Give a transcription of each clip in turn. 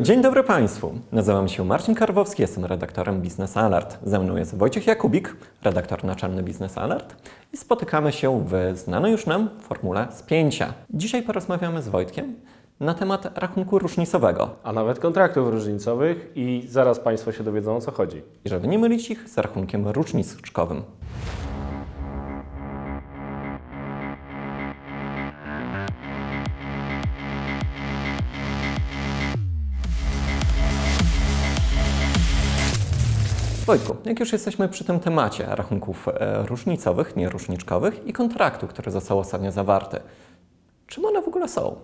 Dzień dobry Państwu. Nazywam się Marcin Karwowski, jestem redaktorem Business Alert. Ze mną jest Wojciech Jakubik, redaktor naczelny Business Alert i spotykamy się w znanej już nam formule spięcia. Dzisiaj porozmawiamy z Wojtkiem na temat rachunku różnicowego. A nawet kontraktów różnicowych i zaraz Państwo się dowiedzą o co chodzi. I żeby nie mylić ich z rachunkiem różniczkowym. Wojtku, jak już jesteśmy przy tym temacie rachunków e, różnicowych, nie różniczkowych i kontraktu, który został ostatnio zawarty, czym one w ogóle są?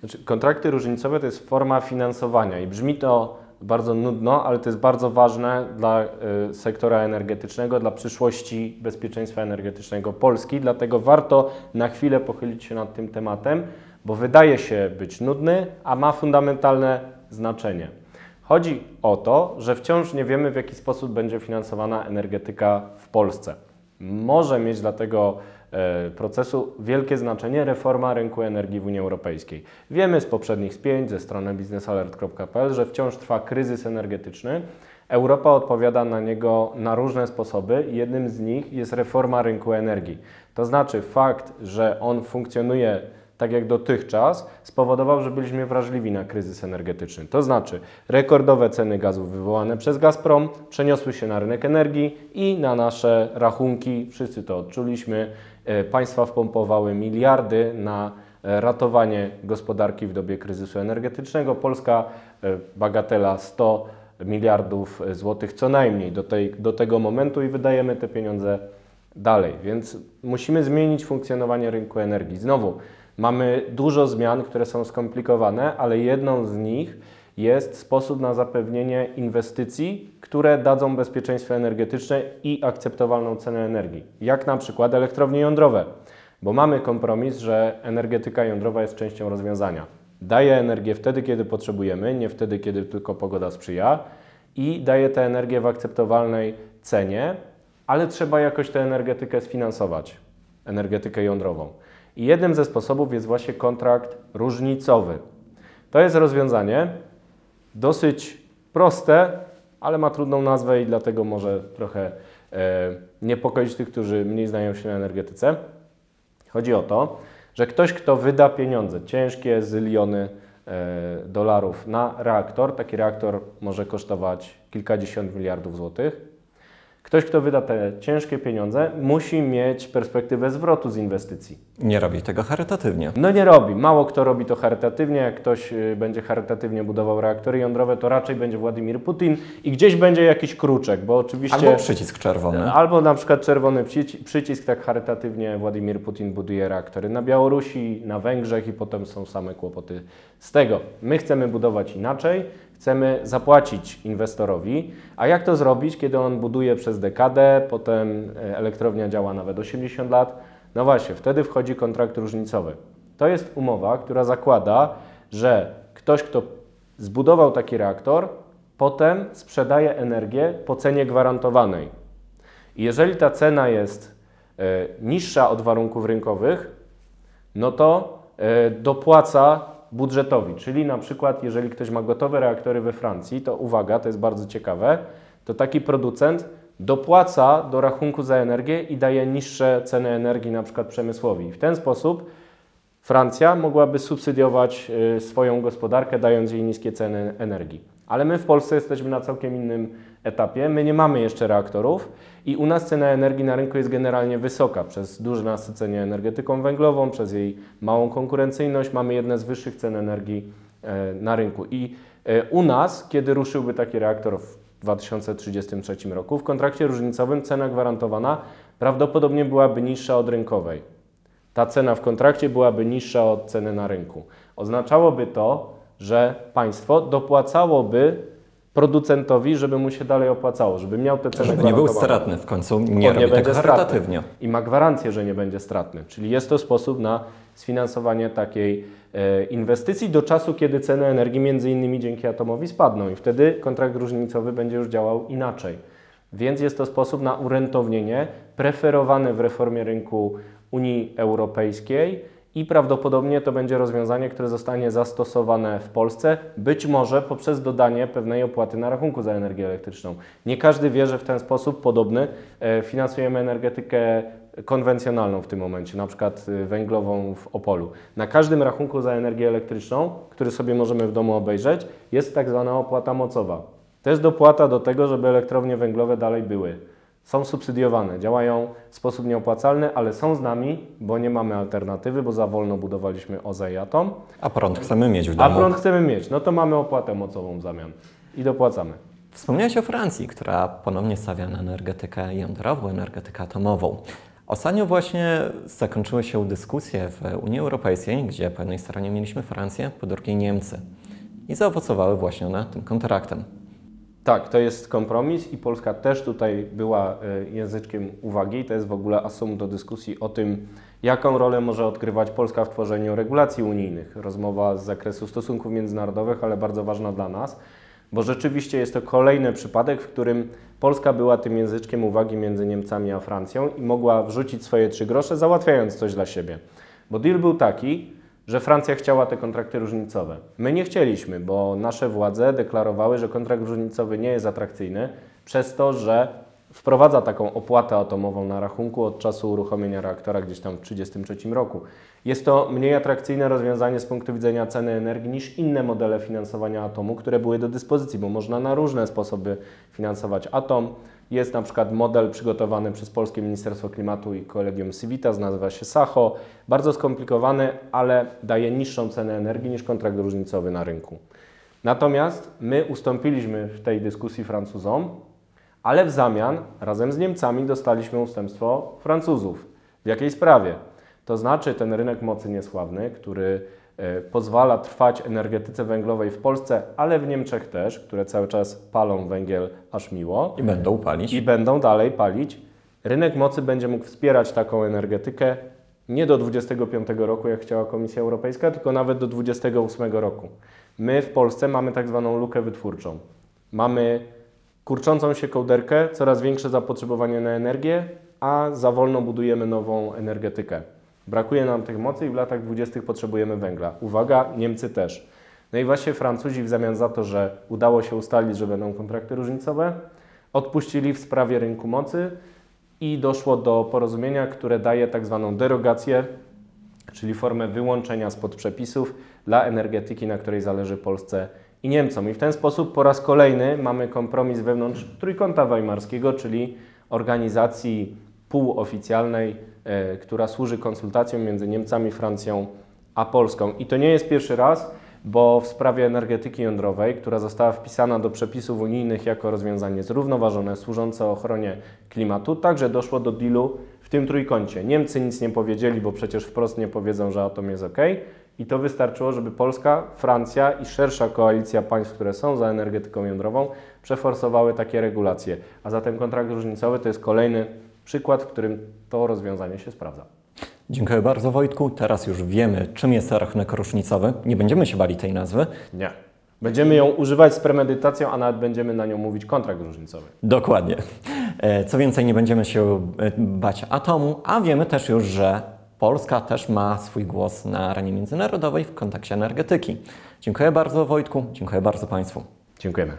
Znaczy, kontrakty różnicowe to jest forma finansowania i brzmi to bardzo nudno, ale to jest bardzo ważne dla y, sektora energetycznego, dla przyszłości bezpieczeństwa energetycznego Polski. Dlatego warto na chwilę pochylić się nad tym tematem, bo wydaje się być nudny, a ma fundamentalne znaczenie. Chodzi o to, że wciąż nie wiemy, w jaki sposób będzie finansowana energetyka w Polsce. Może mieć dla tego e, procesu wielkie znaczenie reforma rynku energii w Unii Europejskiej. Wiemy z poprzednich spięć ze strony biznesalert.pl, że wciąż trwa kryzys energetyczny. Europa odpowiada na niego na różne sposoby. Jednym z nich jest reforma rynku energii. To znaczy fakt, że on funkcjonuje tak jak dotychczas, spowodował, że byliśmy wrażliwi na kryzys energetyczny. To znaczy, rekordowe ceny gazów wywołane przez Gazprom przeniosły się na rynek energii i na nasze rachunki. Wszyscy to odczuliśmy. E, państwa wpompowały miliardy na e, ratowanie gospodarki w dobie kryzysu energetycznego. Polska e, bagatela 100 miliardów złotych co najmniej do, tej, do tego momentu i wydajemy te pieniądze dalej. Więc musimy zmienić funkcjonowanie rynku energii. Znowu, Mamy dużo zmian, które są skomplikowane, ale jedną z nich jest sposób na zapewnienie inwestycji, które dadzą bezpieczeństwo energetyczne i akceptowalną cenę energii, jak na przykład elektrownie jądrowe, bo mamy kompromis, że energetyka jądrowa jest częścią rozwiązania. Daje energię wtedy, kiedy potrzebujemy, nie wtedy, kiedy tylko pogoda sprzyja i daje tę energię w akceptowalnej cenie, ale trzeba jakoś tę energetykę sfinansować, energetykę jądrową. I jednym ze sposobów jest właśnie kontrakt różnicowy. To jest rozwiązanie dosyć proste, ale ma trudną nazwę i dlatego może trochę e, niepokoić tych, którzy mniej znają się na energetyce. Chodzi o to, że ktoś, kto wyda pieniądze, ciężkie zyliony e, dolarów na reaktor, taki reaktor może kosztować kilkadziesiąt miliardów złotych, Ktoś, kto wyda te ciężkie pieniądze, musi mieć perspektywę zwrotu z inwestycji. Nie robi tego charytatywnie. No nie robi. Mało kto robi to charytatywnie. Jak ktoś y, będzie charytatywnie budował reaktory jądrowe, to raczej będzie Władimir Putin i gdzieś będzie jakiś kruczek, bo oczywiście... Albo przycisk czerwony. Albo na przykład czerwony przycisk, tak charytatywnie Władimir Putin buduje reaktory na Białorusi, na Węgrzech i potem są same kłopoty z tego. My chcemy budować inaczej chcemy zapłacić inwestorowi. A jak to zrobić, kiedy on buduje przez dekadę, potem e, elektrownia działa nawet 80 lat? No właśnie, wtedy wchodzi kontrakt różnicowy. To jest umowa, która zakłada, że ktoś, kto zbudował taki reaktor, potem sprzedaje energię po cenie gwarantowanej. I jeżeli ta cena jest e, niższa od warunków rynkowych, no to e, dopłaca budżetowi. Czyli na przykład, jeżeli ktoś ma gotowe reaktory we Francji, to uwaga, to jest bardzo ciekawe, to taki producent dopłaca do rachunku za energię i daje niższe ceny energii na przykład przemysłowi. W ten sposób Francja mogłaby subsydiować y, swoją gospodarkę, dając jej niskie ceny energii. Ale my w Polsce jesteśmy na całkiem innym etapie. My nie mamy jeszcze reaktorów i u nas cena energii na rynku jest generalnie wysoka przez duże nasycenie energetyką węglową, przez jej małą konkurencyjność. Mamy jedne z wyższych cen energii e, na rynku. I e, u nas, kiedy ruszyłby taki reaktor w 2033 roku, w kontrakcie różnicowym cena gwarantowana prawdopodobnie byłaby niższa od rynkowej. Ta cena w kontrakcie byłaby niższa od ceny na rynku. Oznaczałoby to, że państwo dopłacałoby producentowi, żeby mu się dalej opłacało, żeby miał te ceny Żeby nie był stratny w końcu, nie On robi tego charytatywnie. I ma gwarancję, że nie będzie stratny. Czyli jest to sposób na sfinansowanie takiej e, inwestycji do czasu, kiedy ceny energii między innymi dzięki atomowi spadną i wtedy kontrakt różnicowy będzie już działał inaczej. Więc jest to sposób na urentownienie preferowany w reformie rynku Unii Europejskiej i prawdopodobnie to będzie rozwiązanie, które zostanie zastosowane w Polsce, być może poprzez dodanie pewnej opłaty na rachunku za energię elektryczną. Nie każdy wie, że w ten sposób podobny e, finansujemy energetykę konwencjonalną w tym momencie, na przykład y, węglową w Opolu. Na każdym rachunku za energię elektryczną, który sobie możemy w domu obejrzeć, jest tak zwana opłata mocowa. To jest dopłata do tego, żeby elektrownie węglowe dalej były. Są subsydiowane, działają w sposób nieopłacalny, ale są z nami, bo nie mamy alternatywy, bo za wolno budowaliśmy OZE i Atom. A prąd chcemy mieć w A domu. prąd chcemy mieć, no to mamy opłatę mocową w zamian i dopłacamy. Wspomniałeś o Francji, która ponownie stawia na energetykę jądrową, energetykę atomową. Ostatnio właśnie zakończyły się dyskusje w Unii Europejskiej, gdzie po jednej stronie mieliśmy Francję, po drugiej Niemcy. I zaowocowały właśnie one tym kontraktem. Tak, to jest kompromis i Polska też tutaj była e, języczkiem uwagi. To jest w ogóle asum do dyskusji o tym, jaką rolę może odgrywać Polska w tworzeniu regulacji unijnych. Rozmowa z zakresu stosunków międzynarodowych, ale bardzo ważna dla nas, bo rzeczywiście jest to kolejny przypadek, w którym Polska była tym języczkiem uwagi między Niemcami a Francją i mogła wrzucić swoje trzy grosze, załatwiając coś dla siebie. Bo deal był taki, że Francja chciała te kontrakty różnicowe. My nie chcieliśmy, bo nasze władze deklarowały, że kontrakt różnicowy nie jest atrakcyjny, przez to, że wprowadza taką opłatę atomową na rachunku od czasu uruchomienia reaktora gdzieś tam w 1933 roku. Jest to mniej atrakcyjne rozwiązanie z punktu widzenia ceny energii niż inne modele finansowania atomu, które były do dyspozycji, bo można na różne sposoby finansować atom. Jest na przykład model przygotowany przez Polskie Ministerstwo Klimatu i Kolegium Civitas, nazywa się SACHO. Bardzo skomplikowany, ale daje niższą cenę energii niż kontrakt różnicowy na rynku. Natomiast my ustąpiliśmy w tej dyskusji Francuzom, ale w zamian razem z Niemcami dostaliśmy ustępstwo Francuzów. W jakiej sprawie? To znaczy ten rynek mocy niesławny, który e, pozwala trwać energetyce węglowej w Polsce, ale w Niemczech też, które cały czas palą węgiel aż miło I będą palić. i będą dalej palić. Rynek mocy będzie mógł wspierać taką energetykę nie do 25 roku, jak chciała Komisja Europejska, tylko nawet do 28 roku. My w Polsce mamy tak zwaną lukę wytwórczą. Mamy kurczącą się kołderkę, coraz większe zapotrzebowanie na energię, a za wolno budujemy nową energetykę. Brakuje nam tych mocy i w latach 20. potrzebujemy węgla. Uwaga, Niemcy też. No i właśnie Francuzi w zamian za to, że udało się ustalić, że będą kontrakty różnicowe, odpuścili w sprawie rynku mocy i doszło do porozumienia, które daje tak zwaną derogację, czyli formę wyłączenia spod przepisów dla energetyki, na której zależy Polsce i Niemcom. I w ten sposób po raz kolejny mamy kompromis wewnątrz Trójkąta Weimarskiego, czyli organizacji półoficjalnej, która służy konsultacjom między Niemcami, Francją a Polską. I to nie jest pierwszy raz, bo w sprawie energetyki jądrowej, która została wpisana do przepisów unijnych jako rozwiązanie zrównoważone, służące ochronie klimatu, także doszło do dealu w tym trójkącie. Niemcy nic nie powiedzieli, bo przecież wprost nie powiedzą, że atom jest ok. I to wystarczyło, żeby Polska, Francja i szersza koalicja państw, które są za energetyką jądrową, przeforsowały takie regulacje. A zatem kontrakt różnicowy to jest kolejny przykład, w którym to rozwiązanie się sprawdza. Dziękuję bardzo Wojtku. Teraz już wiemy, czym jest rachunek różnicowy. Nie będziemy się bali tej nazwy. Nie. Będziemy ją używać z premedytacją, a nawet będziemy na nią mówić kontrakt różnicowy. Dokładnie. E, Co więcej, nie będziemy się e, bać atomu, a wiemy też już, że Polska też ma swój głos na arenie międzynarodowej w kontekście energetyki. Dziękuję bardzo Wojtku, dziękuję bardzo Państwu. Dziękujemy.